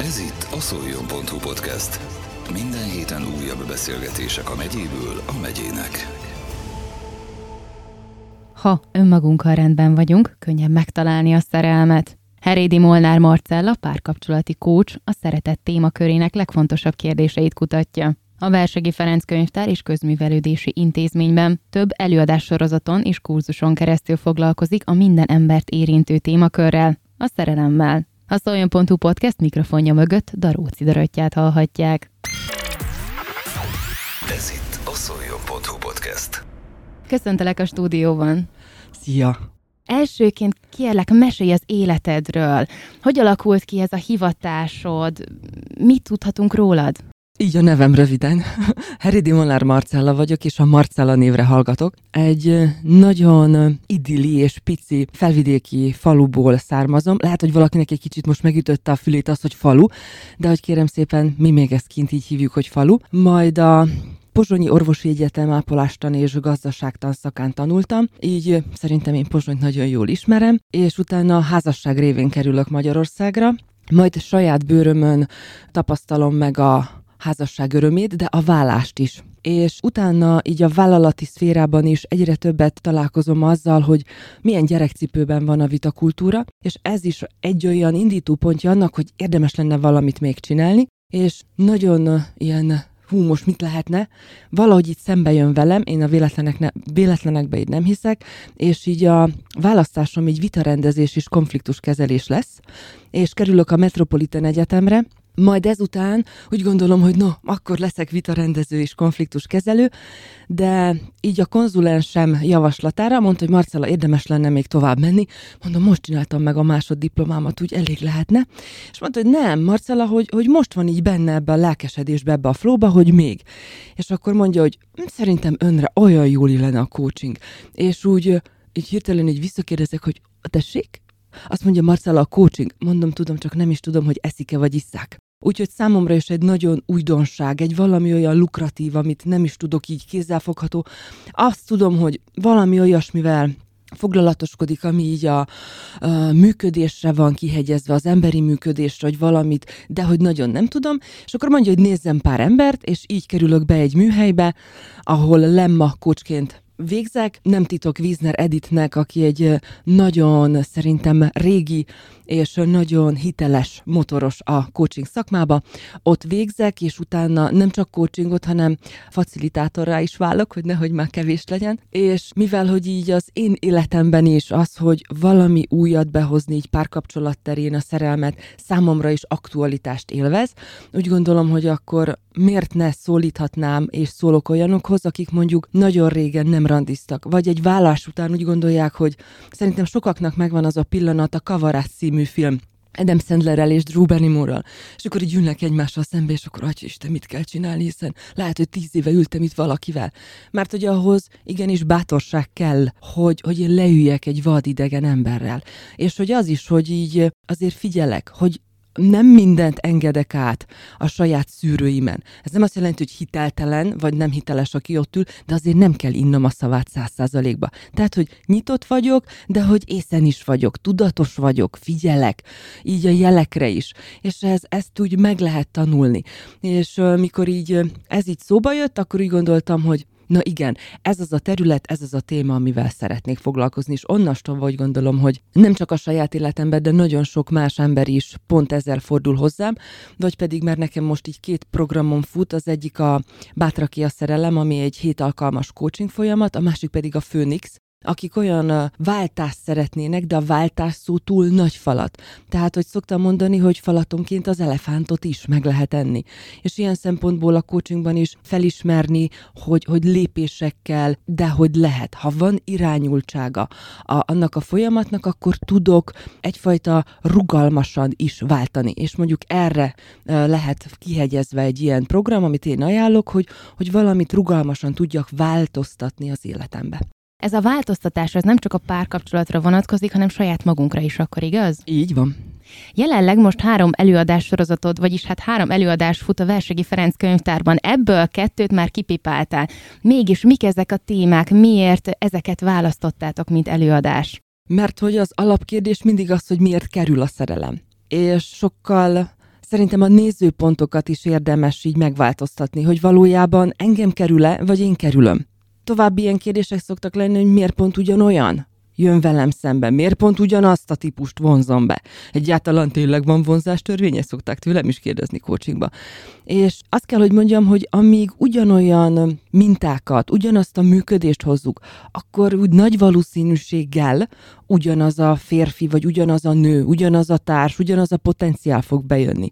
Ez itt a szoljon.hu podcast. Minden héten újabb beszélgetések a megyéből a megyének. Ha önmagunkkal rendben vagyunk, könnyebb megtalálni a szerelmet. Herédi Molnár Marcella, párkapcsolati kócs, a szeretett témakörének legfontosabb kérdéseit kutatja. A Versegi Ferenc Könyvtár és Közművelődési Intézményben több előadássorozaton és kurzuson keresztül foglalkozik a minden embert érintő témakörrel, a szerelemmel. A Szoljon.hu podcast mikrofonja mögött Daróci Döröttyát hallhatják. Ez itt a szoljon.hu podcast. Köszöntelek a stúdióban. Szia! Elsőként kérlek, mesélj az életedről. Hogy alakult ki ez a hivatásod? Mit tudhatunk rólad? Így a nevem röviden. Heridi Molnár Marcella vagyok, és a Marcella névre hallgatok. Egy nagyon idilli és pici felvidéki faluból származom. Lehet, hogy valakinek egy kicsit most megütötte a fülét az, hogy falu, de hogy kérem szépen, mi még ezt kint így hívjuk, hogy falu. Majd a Pozsonyi Orvosi Egyetem ápolástan és gazdaságtan szakán tanultam, így szerintem én Pozsonyt nagyon jól ismerem, és utána a házasság révén kerülök Magyarországra, majd saját bőrömön tapasztalom meg a házasság örömét, de a vállást is. És utána így a vállalati szférában is egyre többet találkozom azzal, hogy milyen gyerekcipőben van a vitakultúra, és ez is egy olyan indítópontja annak, hogy érdemes lenne valamit még csinálni, és nagyon ilyen hú, most mit lehetne, valahogy itt szembe jön velem, én a véletlenekne, véletlenekbe így nem hiszek, és így a választásom így vitarendezés és konfliktuskezelés lesz, és kerülök a Metropolitan Egyetemre, majd ezután úgy gondolom, hogy no, akkor leszek vitarendező és konfliktuskezelő, de így a konzulensem javaslatára mondta, hogy Marcella, érdemes lenne még tovább menni. Mondom, most csináltam meg a másoddiplomámat, úgy elég lehetne. És mondta, hogy nem, Marcella, hogy, hogy most van így benne ebbe a lelkesedésbe, ebbe a flóba, hogy még. És akkor mondja, hogy "Hm, szerintem önre olyan jól illene a coaching. És úgy, így hirtelen így visszakérdezek, hogy tessék? Azt mondja Marcella, a coaching. Mondom, tudom, csak nem is tudom, hogy eszik-e vagy isszák. Úgyhogy számomra is egy nagyon újdonság, egy valami olyan lukratív, amit nem is tudok így kézzelfogható. Azt tudom, hogy valami olyasmivel foglalatoskodik, ami így a, a működésre van kihegyezve, az emberi működésre, vagy valamit, de hogy nagyon nem tudom, és akkor mondja, hogy nézzem pár embert, és így kerülök be egy műhelybe, ahol lemma kocsként végzek. Nem titok Wiesner Editnek, aki egy nagyon szerintem régi és nagyon hiteles motoros a coaching szakmába. Ott végzek, és utána nem csak coachingot, hanem facilitátorrá is válok, hogy nehogy már kevés legyen. És mivel, hogy így az én életemben is az, hogy valami újat behozni így párkapcsolat terén a szerelmet számomra is aktualitást élvez, úgy gondolom, hogy akkor miért ne szólíthatnám és szólok olyanokhoz, akik mondjuk nagyon régen nem randiztak, vagy egy vállás után úgy gondolják, hogy szerintem sokaknak megvan az a pillanat a Kavarás című film, Adam Sandlerrel és Drew Barrymore-ral. És akkor így ülnek egymással szembe, és akkor, atya Isten, mit kell csinálni, hiszen lehet, hogy tíz éve ültem itt valakivel. Mert hogy ahhoz igenis bátorság kell, hogy, hogy én leüljek egy vadidegen emberrel. És hogy az is, hogy így azért figyelek, hogy nem mindent engedek át a saját szűrőimen. Ez nem azt jelenti, hogy hiteltelen, vagy nem hiteles, aki ott ül, de azért nem kell innom a szavát száz százalékba. Tehát, hogy nyitott vagyok, de hogy észen is vagyok, tudatos vagyok, figyelek, így a jelekre is. És ez, ezt úgy meg lehet tanulni. És uh, mikor így ez így szóba jött, akkor úgy gondoltam, hogy Na igen, ez az a terület, ez az a téma, amivel szeretnék foglalkozni, és onnastól vagy gondolom, hogy nem csak a saját életemben, de nagyon sok más ember is pont ezzel fordul hozzám, vagy pedig mert nekem most így két programom fut, az egyik a Bátraki a szerelem, ami egy hét alkalmas coaching folyamat, a másik pedig a Phoenix, akik olyan váltást szeretnének, de a váltás szó túl nagy falat. Tehát, hogy szoktam mondani, hogy falatonként az elefántot is meg lehet enni. És ilyen szempontból a coachingban is felismerni, hogy, hogy lépésekkel, de hogy lehet. Ha van irányultsága a, annak a folyamatnak, akkor tudok egyfajta rugalmasan is váltani. És mondjuk erre lehet kihegyezve egy ilyen program, amit én ajánlok, hogy, hogy valamit rugalmasan tudjak változtatni az életembe. Ez a változtatás az nem csak a párkapcsolatra vonatkozik, hanem saját magunkra is akkor, igaz? Így van. Jelenleg most három előadás sorozatod, vagyis hát három előadás fut a Versegi Ferenc könyvtárban. Ebből kettőt már kipipáltál. Mégis mik ezek a témák, miért ezeket választottátok, mint előadás? Mert hogy az alapkérdés mindig az, hogy miért kerül a szerelem. És sokkal Szerintem a nézőpontokat is érdemes így megváltoztatni, hogy valójában engem kerül-e, vagy én kerülöm. További ilyen kérdések szoktak lenni, hogy miért pont ugyanolyan? jön velem szembe? Miért pont ugyanazt a típust vonzom be? Egyáltalán tényleg van vonzás törvénye? Szokták tőlem is kérdezni coachingba. És azt kell, hogy mondjam, hogy amíg ugyanolyan mintákat, ugyanazt a működést hozzuk, akkor úgy nagy valószínűséggel ugyanaz a férfi, vagy ugyanaz a nő, ugyanaz a társ, ugyanaz a potenciál fog bejönni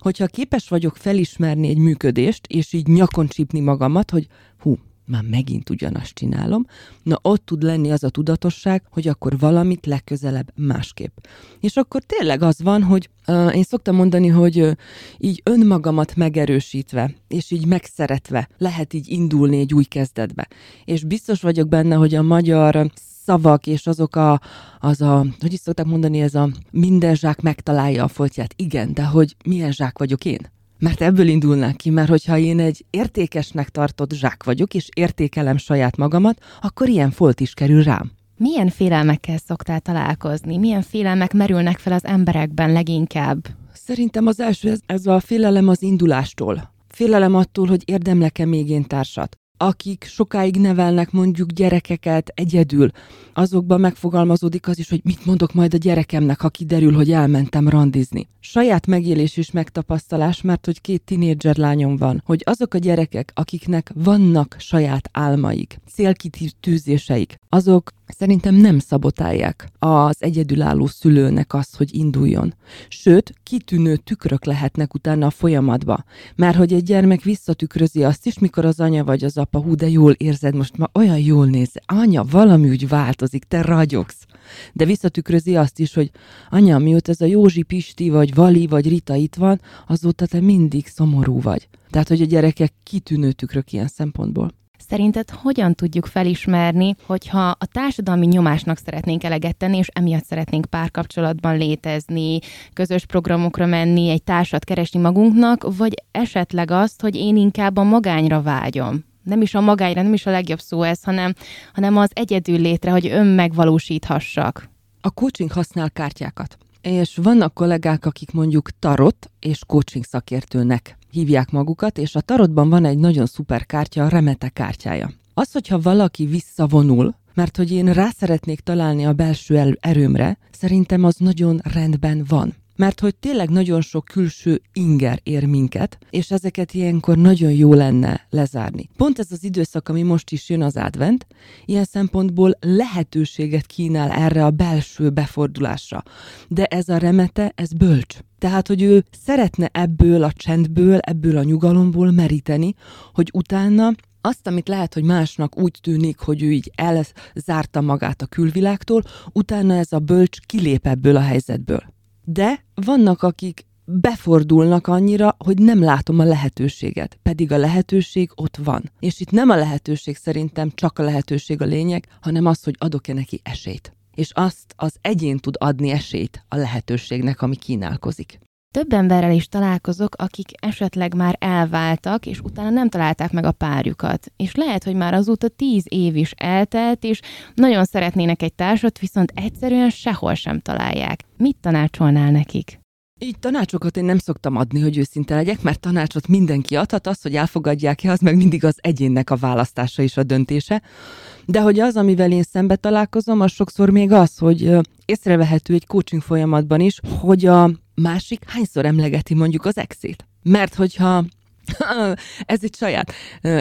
hogyha képes vagyok felismerni egy működést, és így nyakon csípni magamat, hogy hú, már megint ugyanazt csinálom, na ott tud lenni az a tudatosság, hogy akkor valamit legközelebb másképp. És akkor tényleg az van, hogy uh, én szoktam mondani, hogy uh, így önmagamat megerősítve, és így megszeretve lehet így indulni egy új kezdetbe. És biztos vagyok benne, hogy a magyar szavak, és azok a, az a, hogy is szokták mondani, ez a minden zsák megtalálja a foltját. Igen, de hogy milyen zsák vagyok én? Mert ebből indulnánk ki, mert hogyha én egy értékesnek tartott zsák vagyok, és értékelem saját magamat, akkor ilyen folt is kerül rám. Milyen félelmekkel szoktál találkozni? Milyen félelmek merülnek fel az emberekben leginkább? Szerintem az első, ez, ez a félelem az indulástól. Félelem attól, hogy érdemlek-e még én társat akik sokáig nevelnek mondjuk gyerekeket egyedül, azokban megfogalmazódik az is, hogy mit mondok majd a gyerekemnek, ha kiderül, hogy elmentem randizni. Saját megélés és megtapasztalás, mert hogy két tinédzser lányom van, hogy azok a gyerekek, akiknek vannak saját álmaik, célkitűzéseik, azok szerintem nem szabotálják az egyedülálló szülőnek azt, hogy induljon. Sőt, kitűnő tükrök lehetnek utána a folyamatba. Mert hogy egy gyermek visszatükrözi azt is, mikor az anya vagy az apa, hú, de jól érzed, most ma olyan jól néz. Anya, valami úgy változik, te ragyogsz. De visszatükrözi azt is, hogy anya, mióta ez a Józsi Pisti, vagy Vali, vagy Rita itt van, azóta te mindig szomorú vagy. Tehát, hogy a gyerekek kitűnő tükrök ilyen szempontból. Szerinted hogyan tudjuk felismerni, hogyha a társadalmi nyomásnak szeretnénk eleget tenni, és emiatt szeretnénk párkapcsolatban létezni, közös programokra menni, egy társat keresni magunknak, vagy esetleg azt, hogy én inkább a magányra vágyom? Nem is a magányra, nem is a legjobb szó ez, hanem, hanem az egyedül létre, hogy önmegvalósíthassak. A coaching használ kártyákat. És vannak kollégák, akik mondjuk tarot és coaching szakértőnek hívják magukat, és a tarotban van egy nagyon szuper kártya, a remete kártyája. Az, hogyha valaki visszavonul, mert hogy én rá szeretnék találni a belső erőmre, szerintem az nagyon rendben van mert hogy tényleg nagyon sok külső inger ér minket, és ezeket ilyenkor nagyon jó lenne lezárni. Pont ez az időszak, ami most is jön az advent, ilyen szempontból lehetőséget kínál erre a belső befordulásra. De ez a remete, ez bölcs. Tehát, hogy ő szeretne ebből a csendből, ebből a nyugalomból meríteni, hogy utána azt, amit lehet, hogy másnak úgy tűnik, hogy ő így elzárta magát a külvilágtól, utána ez a bölcs kilép ebből a helyzetből de vannak, akik befordulnak annyira, hogy nem látom a lehetőséget, pedig a lehetőség ott van. És itt nem a lehetőség szerintem csak a lehetőség a lényeg, hanem az, hogy adok-e neki esélyt. És azt az egyén tud adni esélyt a lehetőségnek, ami kínálkozik. Több emberrel is találkozok, akik esetleg már elváltak, és utána nem találták meg a párjukat. És lehet, hogy már azóta tíz év is eltelt, és nagyon szeretnének egy társat, viszont egyszerűen sehol sem találják. Mit tanácsolnál nekik? Így tanácsokat én nem szoktam adni, hogy őszinte legyek, mert tanácsot mindenki adhat, az, hogy elfogadják-e, az meg mindig az egyénnek a választása és a döntése. De hogy az, amivel én szembe találkozom, az sokszor még az, hogy észrevehető egy coaching folyamatban is, hogy a másik hányszor emlegeti mondjuk az exét. Mert hogyha ez egy saját.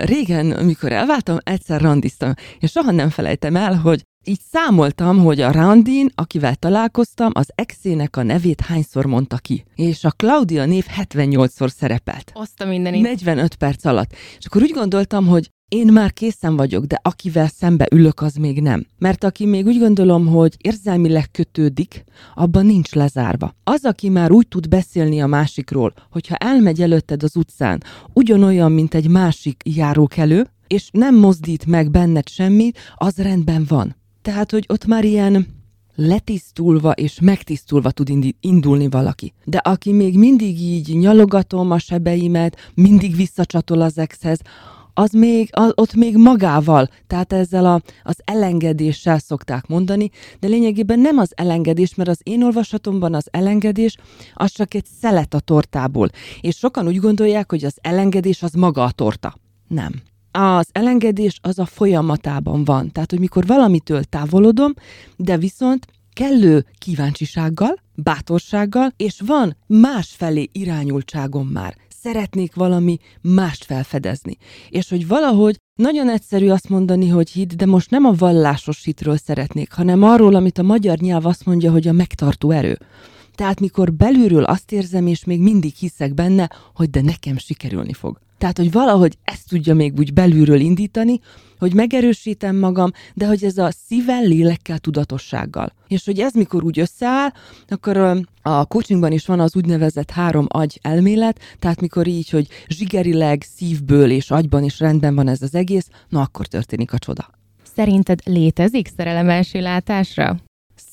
Régen, amikor elváltam, egyszer randiztam, és soha nem felejtem el, hogy így számoltam, hogy a Randin, akivel találkoztam, az exének a nevét hányszor mondta ki. És a Claudia név 78-szor szerepelt. Azt a mindenit. 45 perc alatt. És akkor úgy gondoltam, hogy én már készen vagyok, de akivel szembe ülök, az még nem. Mert aki még úgy gondolom, hogy érzelmileg kötődik, abban nincs lezárva. Az, aki már úgy tud beszélni a másikról, hogyha elmegy előtted az utcán, ugyanolyan, mint egy másik járókelő, és nem mozdít meg benned semmit, az rendben van. Tehát, hogy ott már ilyen letisztulva és megtisztulva tud indulni valaki. De aki még mindig így nyalogatom a sebeimet, mindig visszacsatol az exhez, az még, az, ott még magával, tehát ezzel a, az elengedéssel szokták mondani, de lényegében nem az elengedés, mert az én olvasatomban az elengedés az csak egy szelet a tortából. És sokan úgy gondolják, hogy az elengedés az maga a torta. Nem. Az elengedés az a folyamatában van. Tehát, hogy mikor valamitől távolodom, de viszont kellő kíváncsisággal, bátorsággal, és van másfelé irányultságom már. Szeretnék valami mást felfedezni. És hogy valahogy nagyon egyszerű azt mondani, hogy hit, de most nem a vallásos hitről szeretnék, hanem arról, amit a magyar nyelv azt mondja, hogy a megtartó erő. Tehát mikor belülről azt érzem, és még mindig hiszek benne, hogy de nekem sikerülni fog. Tehát, hogy valahogy ezt tudja még úgy belülről indítani, hogy megerősítem magam, de hogy ez a szívvel, lélekkel, tudatossággal. És hogy ez mikor úgy összeáll, akkor a coachingban is van az úgynevezett három agy elmélet, tehát mikor így, hogy zsigerileg, szívből és agyban is rendben van ez az egész, na akkor történik a csoda. Szerinted létezik szerelem első látásra?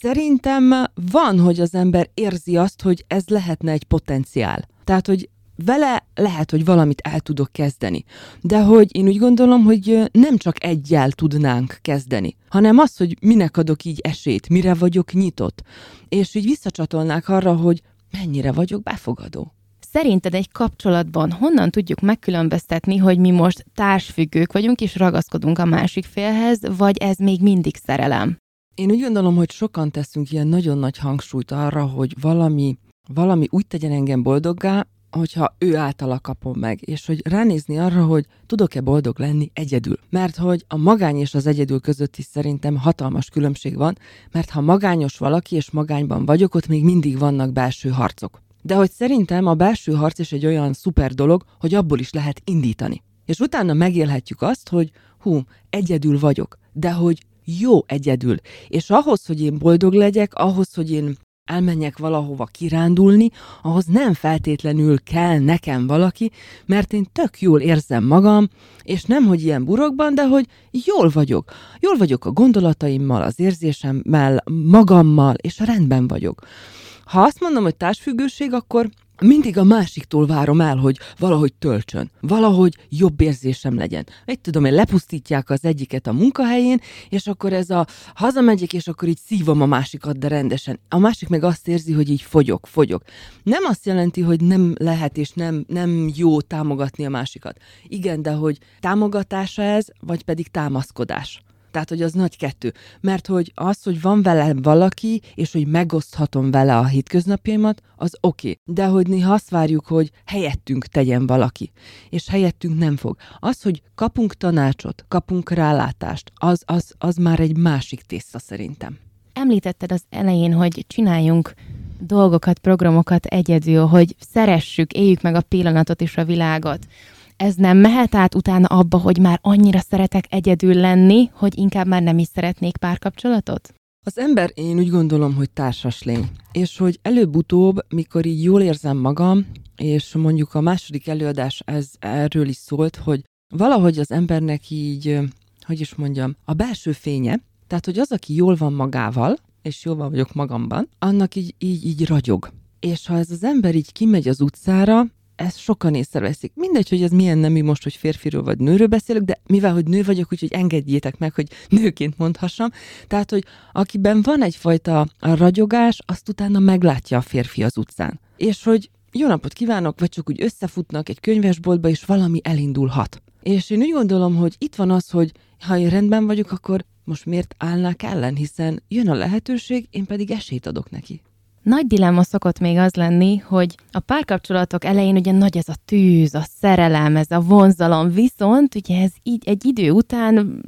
Szerintem van, hogy az ember érzi azt, hogy ez lehetne egy potenciál. Tehát, hogy vele lehet, hogy valamit el tudok kezdeni. De hogy én úgy gondolom, hogy nem csak egyel tudnánk kezdeni, hanem az, hogy minek adok így esélyt, mire vagyok nyitott. És így visszacsatolnák arra, hogy mennyire vagyok befogadó. Szerinted egy kapcsolatban honnan tudjuk megkülönböztetni, hogy mi most társfüggők vagyunk és ragaszkodunk a másik félhez, vagy ez még mindig szerelem? Én úgy gondolom, hogy sokan teszünk ilyen nagyon nagy hangsúlyt arra, hogy valami, valami úgy tegyen engem boldoggá, hogyha ő általa kapom meg, és hogy ránézni arra, hogy tudok-e boldog lenni egyedül. Mert hogy a magány és az egyedül között is szerintem hatalmas különbség van, mert ha magányos valaki és magányban vagyok, ott még mindig vannak belső harcok. De hogy szerintem a belső harc is egy olyan szuper dolog, hogy abból is lehet indítani. És utána megélhetjük azt, hogy hú, egyedül vagyok, de hogy jó egyedül. És ahhoz, hogy én boldog legyek, ahhoz, hogy én elmenjek valahova kirándulni, ahhoz nem feltétlenül kell nekem valaki, mert én tök jól érzem magam, és nem, hogy ilyen burokban, de hogy jól vagyok. Jól vagyok a gondolataimmal, az érzésemmel, magammal, és rendben vagyok. Ha azt mondom, hogy társfüggőség, akkor mindig a másiktól várom el, hogy valahogy töltsön, valahogy jobb érzésem legyen. Egy tudom, hogy lepusztítják az egyiket a munkahelyén, és akkor ez a hazamegyek, és akkor így szívom a másikat, de rendesen. A másik meg azt érzi, hogy így fogyok, fogyok. Nem azt jelenti, hogy nem lehet és nem, nem jó támogatni a másikat. Igen, de hogy támogatása ez, vagy pedig támaszkodás. Tehát, hogy az nagy kettő. Mert hogy az, hogy van vele valaki, és hogy megoszthatom vele a hétköznapjaimat, az oké. Okay. De hogy néha azt várjuk, hogy helyettünk tegyen valaki, és helyettünk nem fog. Az, hogy kapunk tanácsot, kapunk rálátást, az, az, az már egy másik tészta szerintem. Említetted az elején, hogy csináljunk dolgokat, programokat egyedül, hogy szeressük, éljük meg a pillanatot és a világot ez nem mehet át utána abba, hogy már annyira szeretek egyedül lenni, hogy inkább már nem is szeretnék párkapcsolatot? Az ember, én úgy gondolom, hogy társas lény. És hogy előbb-utóbb, mikor így jól érzem magam, és mondjuk a második előadás ez erről is szólt, hogy valahogy az embernek így, hogy is mondjam, a belső fénye, tehát hogy az, aki jól van magával, és jól van vagyok magamban, annak így, így, így ragyog. És ha ez az ember így kimegy az utcára, ezt sokan észreveszik. Mindegy, hogy ez milyen nemű most, hogy férfiról vagy nőről beszélek, de mivel, hogy nő vagyok, úgyhogy engedjétek meg, hogy nőként mondhassam. Tehát, hogy akiben van egyfajta ragyogás, azt utána meglátja a férfi az utcán. És hogy jó napot kívánok, vagy csak úgy összefutnak egy könyvesboltba, és valami elindulhat. És én úgy gondolom, hogy itt van az, hogy ha én rendben vagyok, akkor most miért állnák ellen, hiszen jön a lehetőség, én pedig esélyt adok neki. Nagy dilemma szokott még az lenni, hogy a párkapcsolatok elején ugye nagy ez a tűz, a szerelem, ez a vonzalom, viszont ugye ez így egy idő után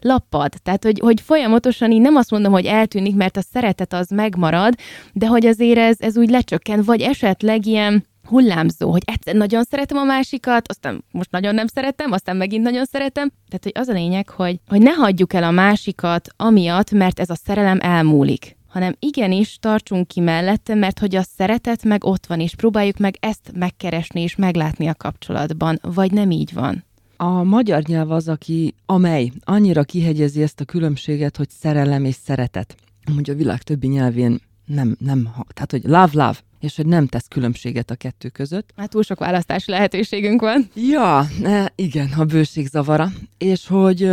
lappad. Tehát, hogy, hogy folyamatosan így nem azt mondom, hogy eltűnik, mert a szeretet az megmarad, de hogy azért ez, ez úgy lecsökken, vagy esetleg ilyen hullámzó, hogy egyszer nagyon szeretem a másikat, aztán most nagyon nem szeretem, aztán megint nagyon szeretem. Tehát, hogy az a lényeg, hogy, hogy ne hagyjuk el a másikat amiatt, mert ez a szerelem elmúlik hanem igenis tartsunk ki mellette, mert hogy a szeretet meg ott van, és próbáljuk meg ezt megkeresni és meglátni a kapcsolatban, vagy nem így van. A magyar nyelv az, aki, amely annyira kihegyezi ezt a különbséget, hogy szerelem és szeretet. Mondja a világ többi nyelvén nem, nem, tehát hogy love, love, és hogy nem tesz különbséget a kettő között. Hát túl sok választási lehetőségünk van. Ja, igen, a bőség zavara. És hogy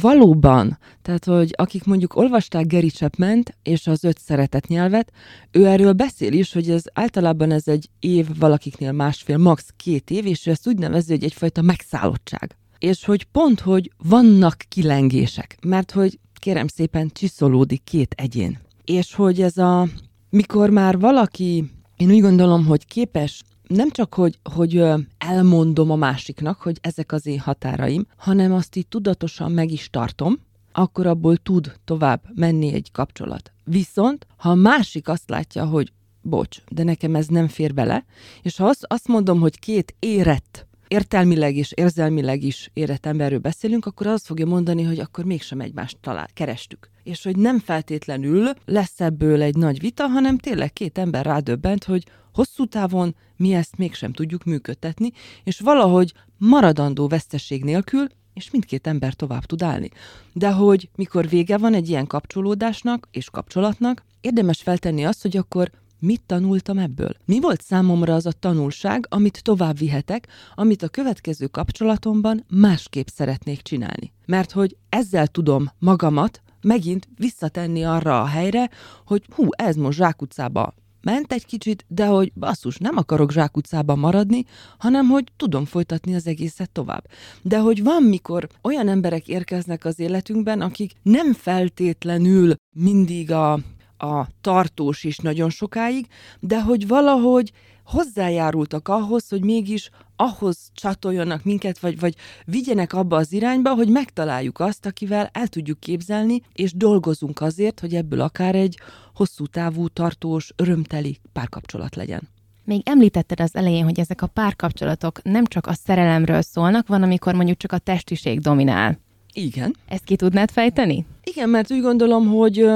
valóban, tehát hogy akik mondjuk olvasták Gary chapman és az öt szeretet nyelvet, ő erről beszél is, hogy ez általában ez egy év, valakiknél másfél, max. két év, és ő ezt úgy nevezi, hogy egyfajta megszállottság. És hogy pont, hogy vannak kilengések, mert hogy kérem szépen csiszolódik két egyén. És hogy ez a, mikor már valaki, én úgy gondolom, hogy képes nem csak, hogy, hogy elmondom a másiknak, hogy ezek az én határaim, hanem azt így tudatosan meg is tartom, akkor abból tud tovább menni egy kapcsolat. Viszont, ha a másik azt látja, hogy bocs, de nekem ez nem fér bele, és ha azt, azt mondom, hogy két érett értelmileg és érzelmileg is érett emberről beszélünk, akkor azt fogja mondani, hogy akkor mégsem egymást talál, kerestük. És hogy nem feltétlenül lesz ebből egy nagy vita, hanem tényleg két ember rádöbbent, hogy hosszú távon mi ezt mégsem tudjuk működtetni, és valahogy maradandó veszteség nélkül és mindkét ember tovább tud állni. De hogy mikor vége van egy ilyen kapcsolódásnak és kapcsolatnak, érdemes feltenni azt, hogy akkor Mit tanultam ebből? Mi volt számomra az a tanulság, amit tovább vihetek, amit a következő kapcsolatomban másképp szeretnék csinálni? Mert hogy ezzel tudom magamat megint visszatenni arra a helyre, hogy hú, ez most zsákutcába ment egy kicsit, de hogy basszus, nem akarok zsákutcában maradni, hanem hogy tudom folytatni az egészet tovább. De hogy van, mikor olyan emberek érkeznek az életünkben, akik nem feltétlenül mindig a a tartós is nagyon sokáig, de hogy valahogy hozzájárultak ahhoz, hogy mégis ahhoz csatoljanak minket, vagy, vagy vigyenek abba az irányba, hogy megtaláljuk azt, akivel el tudjuk képzelni, és dolgozunk azért, hogy ebből akár egy hosszú távú, tartós, örömteli párkapcsolat legyen. Még említetted az elején, hogy ezek a párkapcsolatok nem csak a szerelemről szólnak, van, amikor mondjuk csak a testiség dominál. Igen. Ezt ki tudnád fejteni? Igen, mert úgy gondolom, hogy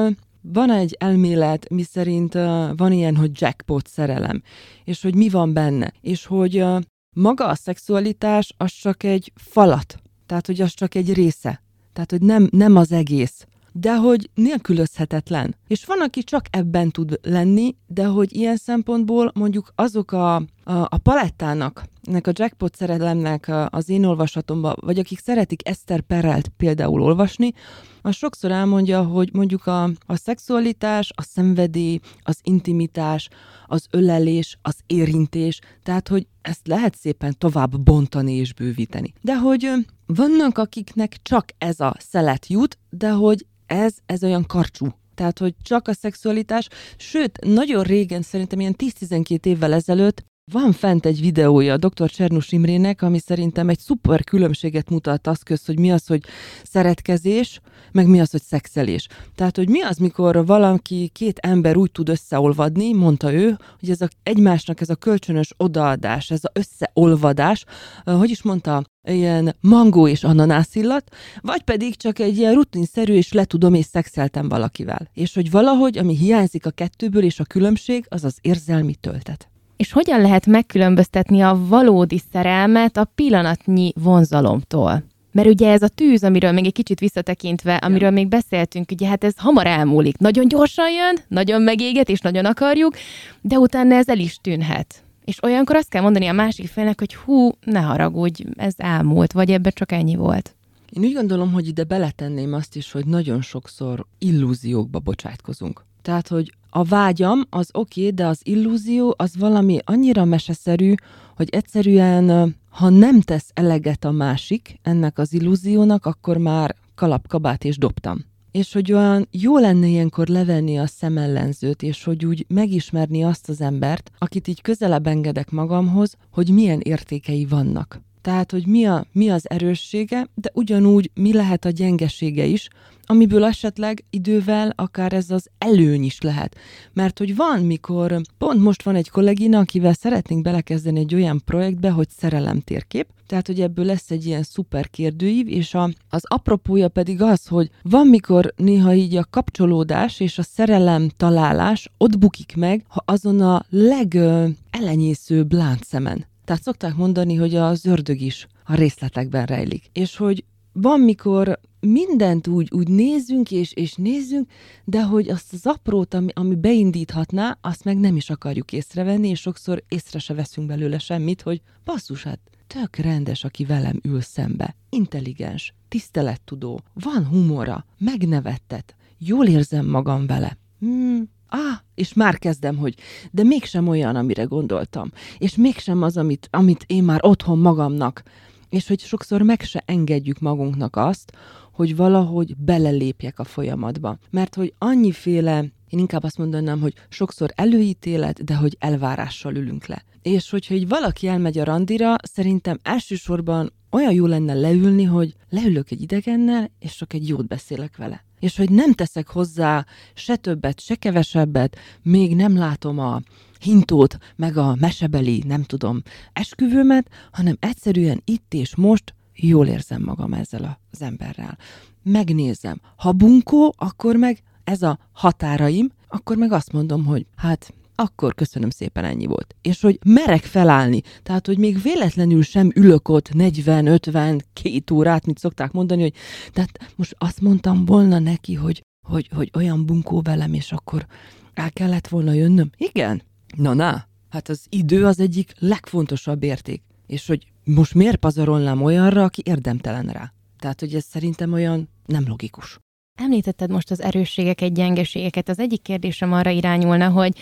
van egy elmélet, mi szerint van ilyen, hogy jackpot szerelem, és hogy mi van benne, és hogy maga a szexualitás az csak egy falat, tehát hogy az csak egy része, tehát hogy nem, nem az egész, de hogy nélkülözhetetlen. És van, aki csak ebben tud lenni, de hogy ilyen szempontból mondjuk azok a, a, a palettának, ennek a jackpot szerelemnek az én olvasatomban, vagy akik szeretik Eszter Perelt például olvasni, az sokszor elmondja, hogy mondjuk a, a szexualitás, a szenvedély, az intimitás, az ölelés, az érintés, tehát hogy ezt lehet szépen tovább bontani és bővíteni. De hogy vannak, akiknek csak ez a szelet jut, de hogy ez, ez olyan karcsú. Tehát, hogy csak a szexualitás, sőt, nagyon régen, szerintem ilyen 10-12 évvel ezelőtt van fent egy videója a dr. Csernus Imrének, ami szerintem egy szuper különbséget mutat az köz, hogy mi az, hogy szeretkezés, meg mi az, hogy szexelés. Tehát, hogy mi az, mikor valaki, két ember úgy tud összeolvadni, mondta ő, hogy ez a, egymásnak ez a kölcsönös odaadás, ez a összeolvadás, hogy is mondta, ilyen mangó és ananász illat, vagy pedig csak egy ilyen rutinszerű, és letudom, és szexeltem valakivel. És hogy valahogy, ami hiányzik a kettőből, és a különbség, az az érzelmi töltet. És hogyan lehet megkülönböztetni a valódi szerelmet a pillanatnyi vonzalomtól? Mert ugye ez a tűz, amiről még egy kicsit visszatekintve, amiről még beszéltünk, ugye hát ez hamar elmúlik. Nagyon gyorsan jön, nagyon megéget, és nagyon akarjuk, de utána ez el is tűnhet. És olyankor azt kell mondani a másik félnek, hogy hú, ne haragudj, ez elmúlt, vagy ebbe csak ennyi volt. Én úgy gondolom, hogy ide beletenném azt is, hogy nagyon sokszor illúziókba bocsátkozunk. Tehát, hogy a vágyam az oké, okay, de az illúzió az valami annyira meseszerű, hogy egyszerűen, ha nem tesz eleget a másik ennek az illúziónak, akkor már kalapkabát és dobtam. És hogy olyan jó lenne ilyenkor levenni a szemellenzőt, és hogy úgy megismerni azt az embert, akit így közelebb engedek magamhoz, hogy milyen értékei vannak. Tehát, hogy mi, a, mi az erőssége, de ugyanúgy mi lehet a gyengesége is, amiből esetleg idővel akár ez az előny is lehet. Mert hogy van, mikor pont most van egy kollégina, akivel szeretnénk belekezdeni egy olyan projektbe, hogy szerelem térkép, tehát, hogy ebből lesz egy ilyen szuper kérdőív, és a, az apropója pedig az, hogy van, mikor néha így a kapcsolódás és a szerelem találás ott bukik meg, ha azon a legelenyészőbb láncszemen. Tehát szokták mondani, hogy az ördög is a részletekben rejlik. És hogy van, mikor mindent úgy, úgy nézzünk és, és nézzünk, de hogy azt az aprót, ami, ami beindíthatná, azt meg nem is akarjuk észrevenni, és sokszor észre se veszünk belőle semmit, hogy basszus, hát tök rendes, aki velem ül szembe. Intelligens, tisztelettudó, van humora, megnevettet, jól érzem magam vele. Hmm, ah, és már kezdem, hogy de mégsem olyan, amire gondoltam, és mégsem az, amit, amit én már otthon magamnak, és hogy sokszor meg se engedjük magunknak azt, hogy valahogy belelépjek a folyamatba. Mert hogy annyiféle, én inkább azt mondanám, hogy sokszor előítélet, de hogy elvárással ülünk le. És hogyha egy valaki elmegy a randira, szerintem elsősorban olyan jó lenne leülni, hogy leülök egy idegennel, és csak egy jót beszélek vele. És hogy nem teszek hozzá se többet, se kevesebbet, még nem látom a hintót, meg a mesebeli, nem tudom, esküvőmet, hanem egyszerűen itt és most jól érzem magam ezzel az emberrel. Megnézem. Ha bunkó, akkor meg ez a határaim, akkor meg azt mondom, hogy hát akkor köszönöm szépen ennyi volt. És hogy merek felállni, tehát hogy még véletlenül sem ülök ott 40-50 két órát, mint szokták mondani, hogy tehát most azt mondtam volna neki, hogy, hogy, hogy olyan bunkó velem, és akkor el kellett volna jönnöm. Igen, Na, na, hát az idő az egyik legfontosabb érték. És hogy most miért pazarolnám olyanra, aki érdemtelen rá? Tehát, hogy ez szerintem olyan nem logikus. Említetted most az erősségeket, gyengeségeket. Az egyik kérdésem arra irányulna, hogy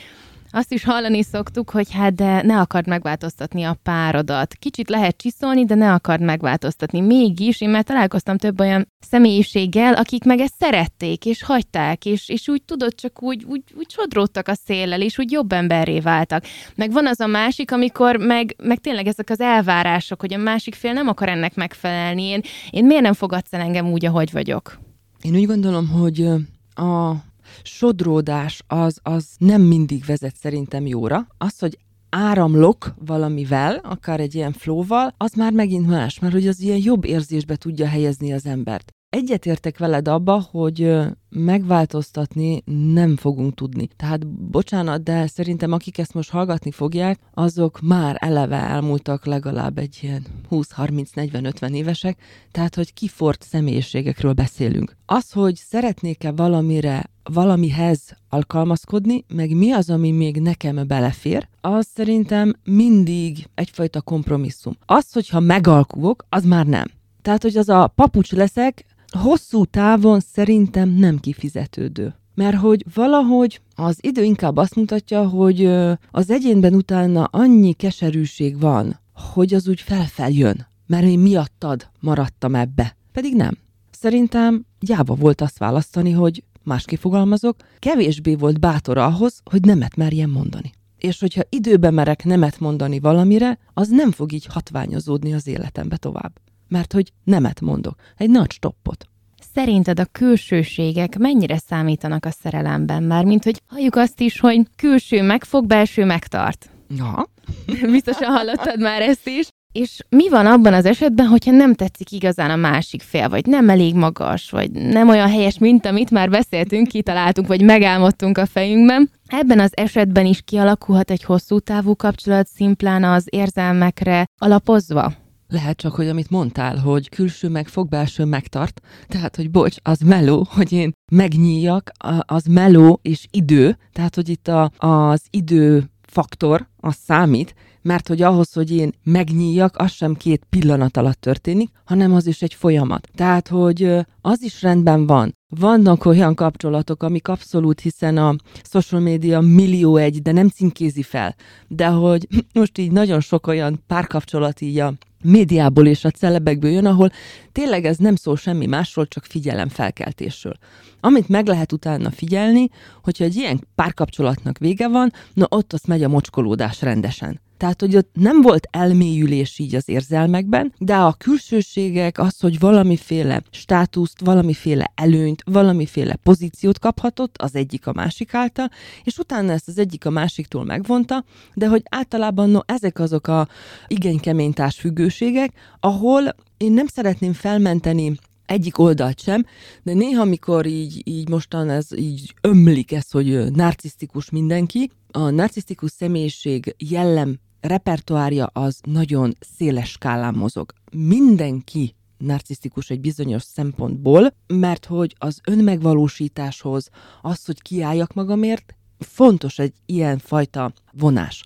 azt is hallani szoktuk, hogy hát de ne akard megváltoztatni a párodat. Kicsit lehet csiszolni, de ne akard megváltoztatni. Mégis én már találkoztam több olyan személyiséggel, akik meg ezt szerették, és hagyták, és, és úgy tudod, csak úgy, úgy, úgy sodródtak a széllel, és úgy jobb emberré váltak. Meg van az a másik, amikor meg, meg tényleg ezek az elvárások, hogy a másik fél nem akar ennek megfelelni. Én, én miért nem fogadsz el engem úgy, ahogy vagyok? Én úgy gondolom, hogy a sodródás az, az nem mindig vezet szerintem jóra. Az, hogy áramlok valamivel, akár egy ilyen flóval, az már megint más, mert hogy az ilyen jobb érzésbe tudja helyezni az embert. Egyetértek veled abba, hogy megváltoztatni nem fogunk tudni. Tehát bocsánat, de szerintem akik ezt most hallgatni fogják, azok már eleve elmúltak legalább egy ilyen 20-30-40-50 évesek, tehát hogy kifort személyiségekről beszélünk. Az, hogy szeretnék-e valamire valamihez alkalmazkodni, meg mi az, ami még nekem belefér, az szerintem mindig egyfajta kompromisszum. Az, hogyha megalkuvok, az már nem. Tehát, hogy az a papucs leszek, hosszú távon szerintem nem kifizetődő. Mert hogy valahogy az idő inkább azt mutatja, hogy az egyénben utána annyi keserűség van, hogy az úgy felfeljön. Mert én miattad maradtam ebbe. Pedig nem. Szerintem gyáva volt azt választani, hogy másképp fogalmazok, kevésbé volt bátor ahhoz, hogy nemet merjen mondani. És hogyha időben merek nemet mondani valamire, az nem fog így hatványozódni az életembe tovább mert hogy nemet mondok. Egy nagy stoppot. Szerinted a külsőségek mennyire számítanak a szerelemben? Már mint hogy halljuk azt is, hogy külső megfog, belső megtart. Ja. Biztosan hallottad már ezt is. És mi van abban az esetben, hogyha nem tetszik igazán a másik fél, vagy nem elég magas, vagy nem olyan helyes, mint amit már beszéltünk, kitaláltunk, vagy megálmodtunk a fejünkben? Ebben az esetben is kialakulhat egy hosszú távú kapcsolat szimplán az érzelmekre alapozva? Lehet csak, hogy amit mondtál, hogy külső meg fog, belső megtart. Tehát, hogy bocs, az meló, hogy én megnyíljak, az meló és idő. Tehát, hogy itt a, az idő faktor, az számít, mert hogy ahhoz, hogy én megnyíljak, az sem két pillanat alatt történik, hanem az is egy folyamat. Tehát, hogy az is rendben van. Vannak olyan kapcsolatok, amik abszolút, hiszen a social media millió egy, de nem címkézi fel. De hogy most így nagyon sok olyan párkapcsolat így a médiából és a celebekből jön, ahol tényleg ez nem szól semmi másról, csak figyelemfelkeltésről. Amit meg lehet utána figyelni, hogyha egy ilyen párkapcsolatnak vége van, na ott azt megy a mocskolódás rendesen. Tehát, hogy ott nem volt elmélyülés így az érzelmekben, de a külsőségek, az, hogy valamiféle státuszt, valamiféle előnyt, valamiféle pozíciót kaphatott az egyik a másik által, és utána ezt az egyik a másiktól megvonta, de hogy általában no, ezek azok a igen kemény társfüggőségek, ahol én nem szeretném felmenteni egyik oldalt sem, de néha, amikor így, így mostan ez így ömlik ez, hogy narcisztikus mindenki, a narcisztikus személyiség jellem repertoárja az nagyon széles skálán mozog. Mindenki narcisztikus egy bizonyos szempontból, mert hogy az önmegvalósításhoz, az, hogy kiálljak magamért, fontos egy ilyen fajta vonás.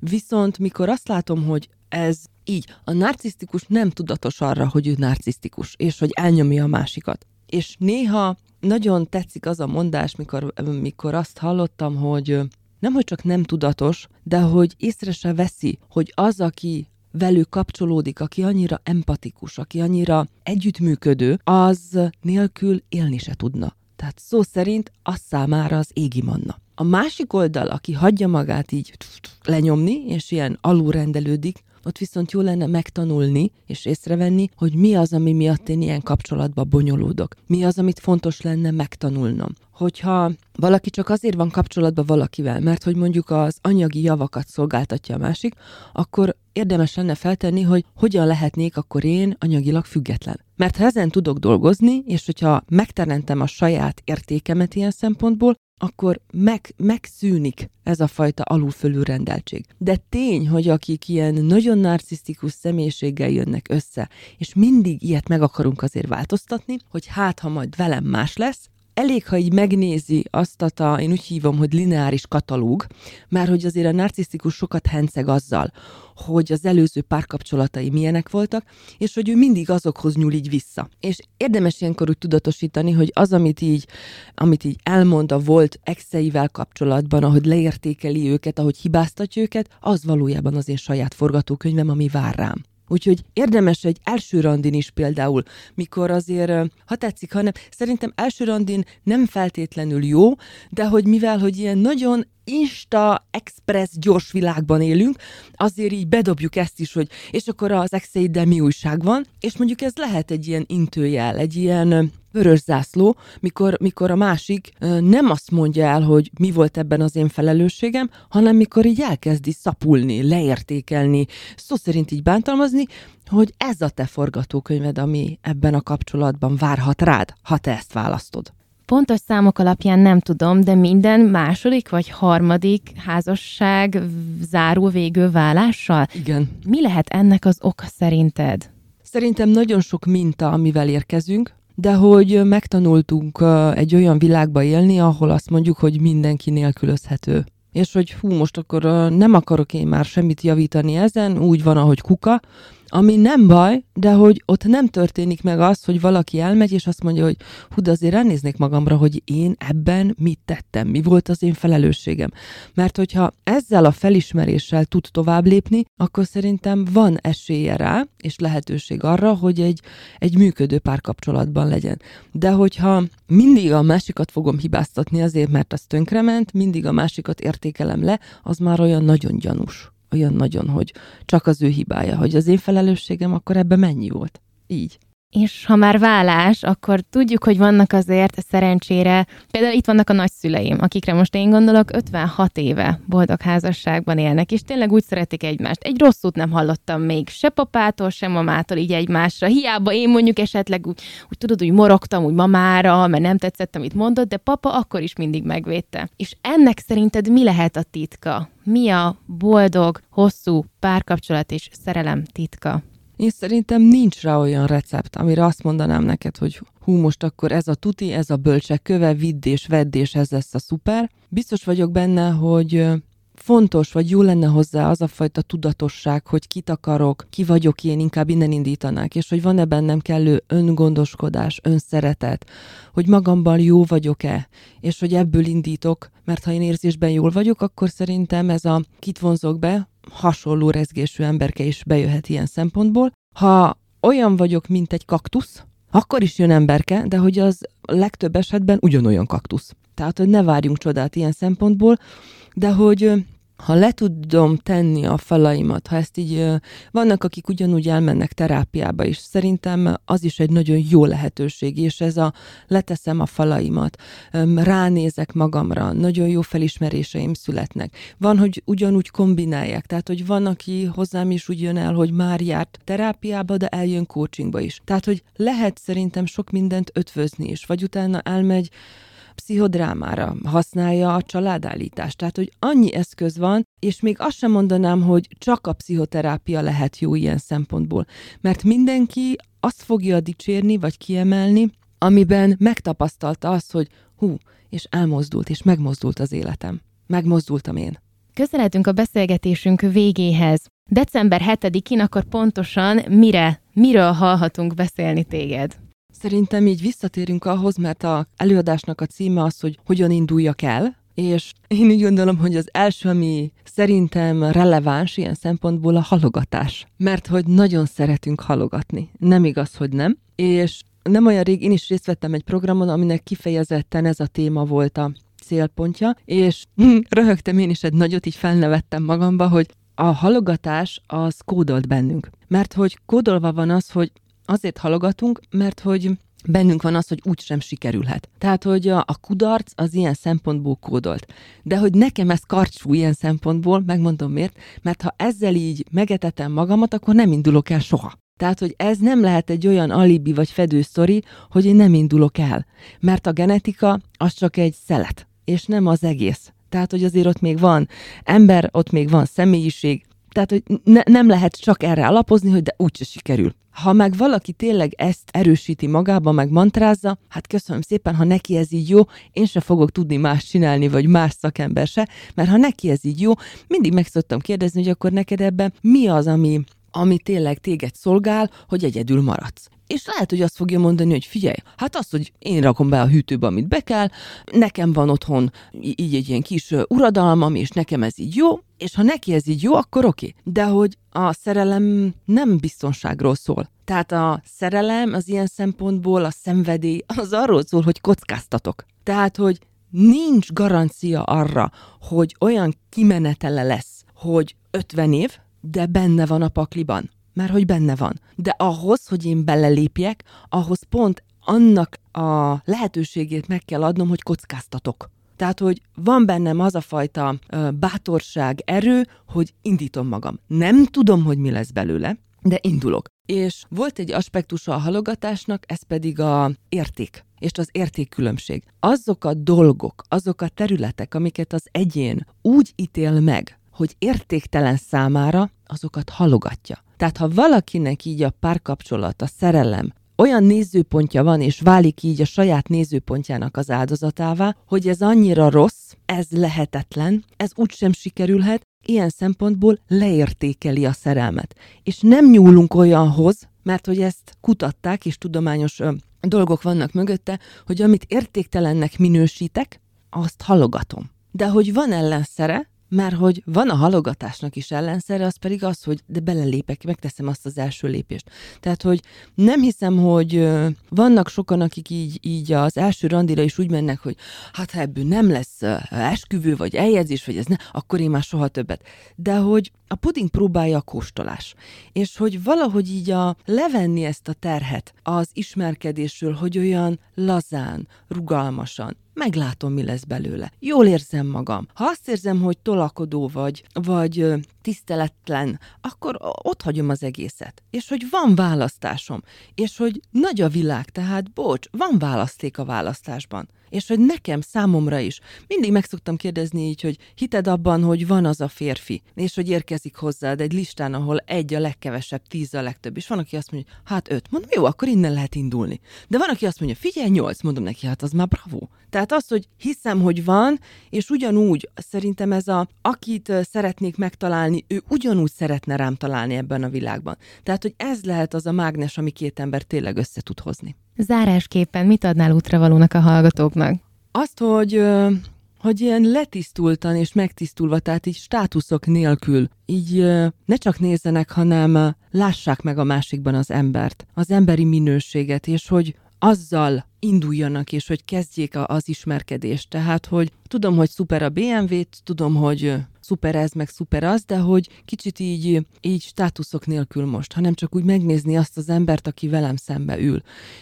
Viszont mikor azt látom, hogy ez így, a narcisztikus nem tudatos arra, hogy ő narcisztikus, és hogy elnyomja a másikat. És néha nagyon tetszik az a mondás, mikor, mikor azt hallottam, hogy nem, hogy csak nem tudatos, de hogy észre se veszi, hogy az, aki velük kapcsolódik, aki annyira empatikus, aki annyira együttműködő, az nélkül élni se tudna. Tehát szó szerint az számára az égi manna. A másik oldal, aki hagyja magát így lenyomni, és ilyen alulrendelődik, ott viszont jó lenne megtanulni és észrevenni, hogy mi az, ami miatt én ilyen kapcsolatba bonyolódok. Mi az, amit fontos lenne megtanulnom. Hogyha valaki csak azért van kapcsolatban valakivel, mert hogy mondjuk az anyagi javakat szolgáltatja a másik, akkor érdemes lenne feltenni, hogy hogyan lehetnék akkor én anyagilag független. Mert ha ezen tudok dolgozni, és hogyha megteremtem a saját értékemet ilyen szempontból, akkor meg, megszűnik ez a fajta alulfölű rendeltség. De tény, hogy akik ilyen nagyon narcisztikus személyiséggel jönnek össze, és mindig ilyet meg akarunk azért változtatni, hogy hát, ha majd velem más lesz, elég, ha így megnézi azt a, én úgy hívom, hogy lineáris katalóg, mert hogy azért a narcisztikus sokat henceg azzal, hogy az előző párkapcsolatai milyenek voltak, és hogy ő mindig azokhoz nyúl így vissza. És érdemes ilyenkor úgy tudatosítani, hogy az, amit így, amit így elmond a volt exeivel kapcsolatban, ahogy leértékeli őket, ahogy hibáztatja őket, az valójában az én saját forgatókönyvem, ami vár rám. Úgyhogy érdemes egy első randin is például, mikor azért, ha tetszik, hanem szerintem első randin nem feltétlenül jó, de hogy mivel, hogy ilyen nagyon insta, express, gyors világban élünk, azért így bedobjuk ezt is, hogy és akkor az exeiddel mi újság van, és mondjuk ez lehet egy ilyen intőjel, egy ilyen vörös zászló, mikor, mikor a másik nem azt mondja el, hogy mi volt ebben az én felelősségem, hanem mikor így elkezdi szapulni, leértékelni, szó szerint így bántalmazni, hogy ez a te forgatókönyved, ami ebben a kapcsolatban várhat rád, ha te ezt választod. Pontos számok alapján nem tudom, de minden második vagy harmadik házasság zárul végül válással? Igen. Mi lehet ennek az oka szerinted? Szerintem nagyon sok minta, amivel érkezünk, de hogy megtanultunk egy olyan világba élni, ahol azt mondjuk, hogy mindenki nélkülözhető. És hogy hú, most akkor nem akarok én már semmit javítani ezen, úgy van, ahogy kuka, ami nem baj, de hogy ott nem történik meg az, hogy valaki elmegy, és azt mondja, hogy hú, de azért ránéznék magamra, hogy én ebben mit tettem, mi volt az én felelősségem. Mert hogyha ezzel a felismeréssel tud tovább lépni, akkor szerintem van esélye rá, és lehetőség arra, hogy egy, egy működő párkapcsolatban legyen. De hogyha mindig a másikat fogom hibáztatni azért, mert az tönkrement, mindig a másikat értékelem le, az már olyan nagyon gyanús olyan nagyon, hogy csak az ő hibája, hogy az én felelősségem, akkor ebbe mennyi volt? Így. És ha már vállás, akkor tudjuk, hogy vannak azért szerencsére, például itt vannak a nagyszüleim, akikre most én gondolok, 56 éve boldog házasságban élnek, és tényleg úgy szeretik egymást. Egy rosszút nem hallottam még se papától, se mamától így egymásra. Hiába én mondjuk esetleg úgy, úgy tudod, úgy morogtam úgy mamára, mert nem tetszett, amit mondott, de papa akkor is mindig megvédte. És ennek szerinted mi lehet a titka? Mi a boldog, hosszú párkapcsolat és szerelem titka? Én szerintem nincs rá olyan recept, amire azt mondanám neked, hogy hú, most akkor ez a tuti, ez a bölcsek köve, vidd és vedd, és ez lesz a szuper. Biztos vagyok benne, hogy fontos, vagy jó lenne hozzá az a fajta tudatosság, hogy kit akarok, ki vagyok én, inkább innen indítanák, és hogy van-e bennem kellő öngondoskodás, önszeretet, hogy magamban jó vagyok-e, és hogy ebből indítok, mert ha én érzésben jól vagyok, akkor szerintem ez a kit vonzok be, hasonló rezgésű emberke is bejöhet ilyen szempontból. Ha olyan vagyok, mint egy kaktusz, akkor is jön emberke, de hogy az legtöbb esetben ugyanolyan kaktusz. Tehát, hogy ne várjunk csodát ilyen szempontból, de hogy ha le tudom tenni a falaimat, ha ezt így, vannak, akik ugyanúgy elmennek terápiába is, szerintem az is egy nagyon jó lehetőség, és ez a leteszem a falaimat, ránézek magamra, nagyon jó felismeréseim születnek. Van, hogy ugyanúgy kombinálják, tehát, hogy van, aki hozzám is úgy jön el, hogy már járt terápiába, de eljön coachingba is. Tehát, hogy lehet szerintem sok mindent ötvözni is, vagy utána elmegy pszichodrámára, használja a családállítást. Tehát, hogy annyi eszköz van, és még azt sem mondanám, hogy csak a pszichoterápia lehet jó ilyen szempontból. Mert mindenki azt fogja dicsérni, vagy kiemelni, amiben megtapasztalta azt, hogy hú, és elmozdult, és megmozdult az életem. Megmozdultam én. Közeledünk a beszélgetésünk végéhez. December 7-én akkor pontosan mire, miről hallhatunk beszélni téged? Szerintem így visszatérünk ahhoz, mert a előadásnak a címe az, hogy hogyan induljak el, és én úgy gondolom, hogy az első, ami szerintem releváns ilyen szempontból a halogatás. Mert hogy nagyon szeretünk halogatni. Nem igaz, hogy nem. És nem olyan rég én is részt vettem egy programon, aminek kifejezetten ez a téma volt a célpontja, és röhögtem én is egy nagyot, így felnevettem magamba, hogy a halogatás az kódolt bennünk. Mert hogy kódolva van az, hogy azért halogatunk, mert hogy bennünk van az, hogy úgy sem sikerülhet. Tehát, hogy a, a kudarc az ilyen szempontból kódolt. De hogy nekem ez karcsú ilyen szempontból, megmondom miért, mert ha ezzel így megetetem magamat, akkor nem indulok el soha. Tehát, hogy ez nem lehet egy olyan alibi vagy fedősztori, hogy én nem indulok el. Mert a genetika az csak egy szelet, és nem az egész. Tehát, hogy azért ott még van ember, ott még van személyiség, tehát, hogy ne, nem lehet csak erre alapozni, hogy de úgyse sikerül. Ha meg valaki tényleg ezt erősíti magába, meg mantrázza, hát köszönöm szépen, ha neki ez így jó, én se fogok tudni más csinálni, vagy más szakember se, mert ha neki ez így jó, mindig meg szoktam kérdezni, hogy akkor neked ebben mi az, ami, ami tényleg téged szolgál, hogy egyedül maradsz. És lehet, hogy azt fogja mondani, hogy figyelj, hát az, hogy én rakom be a hűtőbe, amit be kell, nekem van otthon így egy ilyen kis uradalmam, és nekem ez így jó, és ha neki ez így jó, akkor oké. De hogy a szerelem nem biztonságról szól. Tehát a szerelem az ilyen szempontból, a szenvedély, az arról szól, hogy kockáztatok. Tehát, hogy nincs garancia arra, hogy olyan kimenetele lesz, hogy 50 év, de benne van a pakliban mert hogy benne van. De ahhoz, hogy én belelépjek, ahhoz pont annak a lehetőségét meg kell adnom, hogy kockáztatok. Tehát, hogy van bennem az a fajta bátorság, erő, hogy indítom magam. Nem tudom, hogy mi lesz belőle, de indulok. És volt egy aspektusa a halogatásnak, ez pedig a érték és az értékkülönbség. Azok a dolgok, azok a területek, amiket az egyén úgy ítél meg, hogy értéktelen számára, azokat halogatja. Tehát ha valakinek így a párkapcsolat, a szerelem olyan nézőpontja van, és válik így a saját nézőpontjának az áldozatává, hogy ez annyira rossz, ez lehetetlen, ez úgysem sikerülhet, ilyen szempontból leértékeli a szerelmet. És nem nyúlunk olyanhoz, mert hogy ezt kutatták, és tudományos ö, dolgok vannak mögötte, hogy amit értéktelennek minősítek, azt halogatom. De hogy van ellenszere, mert hogy van a halogatásnak is ellenszere, az pedig az, hogy de belelépek, megteszem azt az első lépést. Tehát, hogy nem hiszem, hogy vannak sokan, akik így, így az első randira is úgy mennek, hogy hát ha ebből nem lesz esküvő, vagy eljegyzés, vagy ez ne, akkor én már soha többet. De hogy a puding próbálja a kóstolás. És hogy valahogy így a levenni ezt a terhet az ismerkedésről, hogy olyan lazán, rugalmasan, meglátom, mi lesz belőle. Jól érzem magam. Ha azt érzem, hogy tolakodó vagy, vagy tiszteletlen, akkor ott hagyom az egészet. És hogy van választásom, és hogy nagy a világ, tehát bocs, van választék a választásban és hogy nekem, számomra is. Mindig meg szoktam kérdezni így, hogy hited abban, hogy van az a férfi, és hogy érkezik hozzád egy listán, ahol egy a legkevesebb, tíz a legtöbb, és van, aki azt mondja, hát öt. Mondom, jó, akkor innen lehet indulni. De van, aki azt mondja, figyelj, nyolc, mondom neki, hát az már bravo. Tehát az, hogy hiszem, hogy van, és ugyanúgy szerintem ez a, akit szeretnék megtalálni, ő ugyanúgy szeretne rám találni ebben a világban. Tehát, hogy ez lehet az a mágnes, ami két ember tényleg össze tud hozni. Zárásképpen mit adnál útravalónak a hallgatóknak? Azt, hogy hogy ilyen letisztultan és megtisztulva, tehát így státuszok nélkül, így ne csak nézzenek, hanem lássák meg a másikban az embert, az emberi minőséget, és hogy azzal induljanak, és hogy kezdjék az ismerkedést. Tehát, hogy tudom, hogy szuper a BMW-t, tudom, hogy szuper ez, meg szuper az, de hogy kicsit így, így státuszok nélkül most, hanem csak úgy megnézni azt az embert, aki velem szembe ül.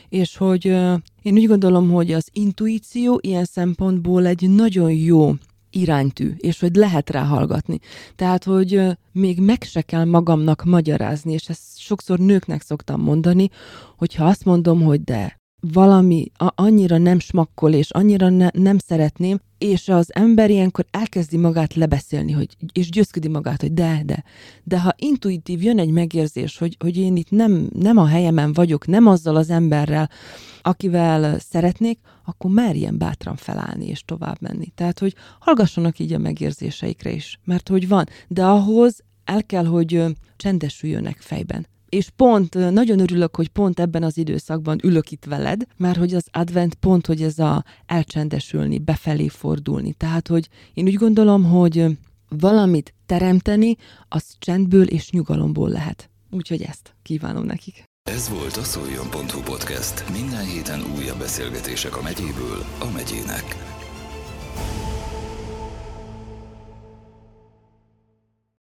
És hogy én úgy gondolom, hogy az intuíció ilyen szempontból egy nagyon jó iránytű, és hogy lehet rá hallgatni. Tehát, hogy még meg se kell magamnak magyarázni, és ezt sokszor nőknek szoktam mondani, hogyha azt mondom, hogy de valami a- annyira nem smakkol, és annyira ne, nem szeretném, és az ember ilyenkor elkezdi magát lebeszélni, hogy, és győzködi magát, hogy de, de. De ha intuitív jön egy megérzés, hogy, hogy én itt nem, nem a helyemen vagyok, nem azzal az emberrel, akivel szeretnék, akkor merjen bátran felállni és tovább menni. Tehát, hogy hallgassanak így a megérzéseikre is, mert hogy van, de ahhoz el kell, hogy csendesüljönek fejben. És pont nagyon örülök, hogy pont ebben az időszakban ülök itt veled, mert hogy az advent pont, hogy ez a elcsendesülni, befelé fordulni. Tehát, hogy én úgy gondolom, hogy valamit teremteni, az csendből és nyugalomból lehet. Úgyhogy ezt kívánom nekik. Ez volt a szoljon.hu podcast. Minden héten újabb beszélgetések a megyéből a megyének.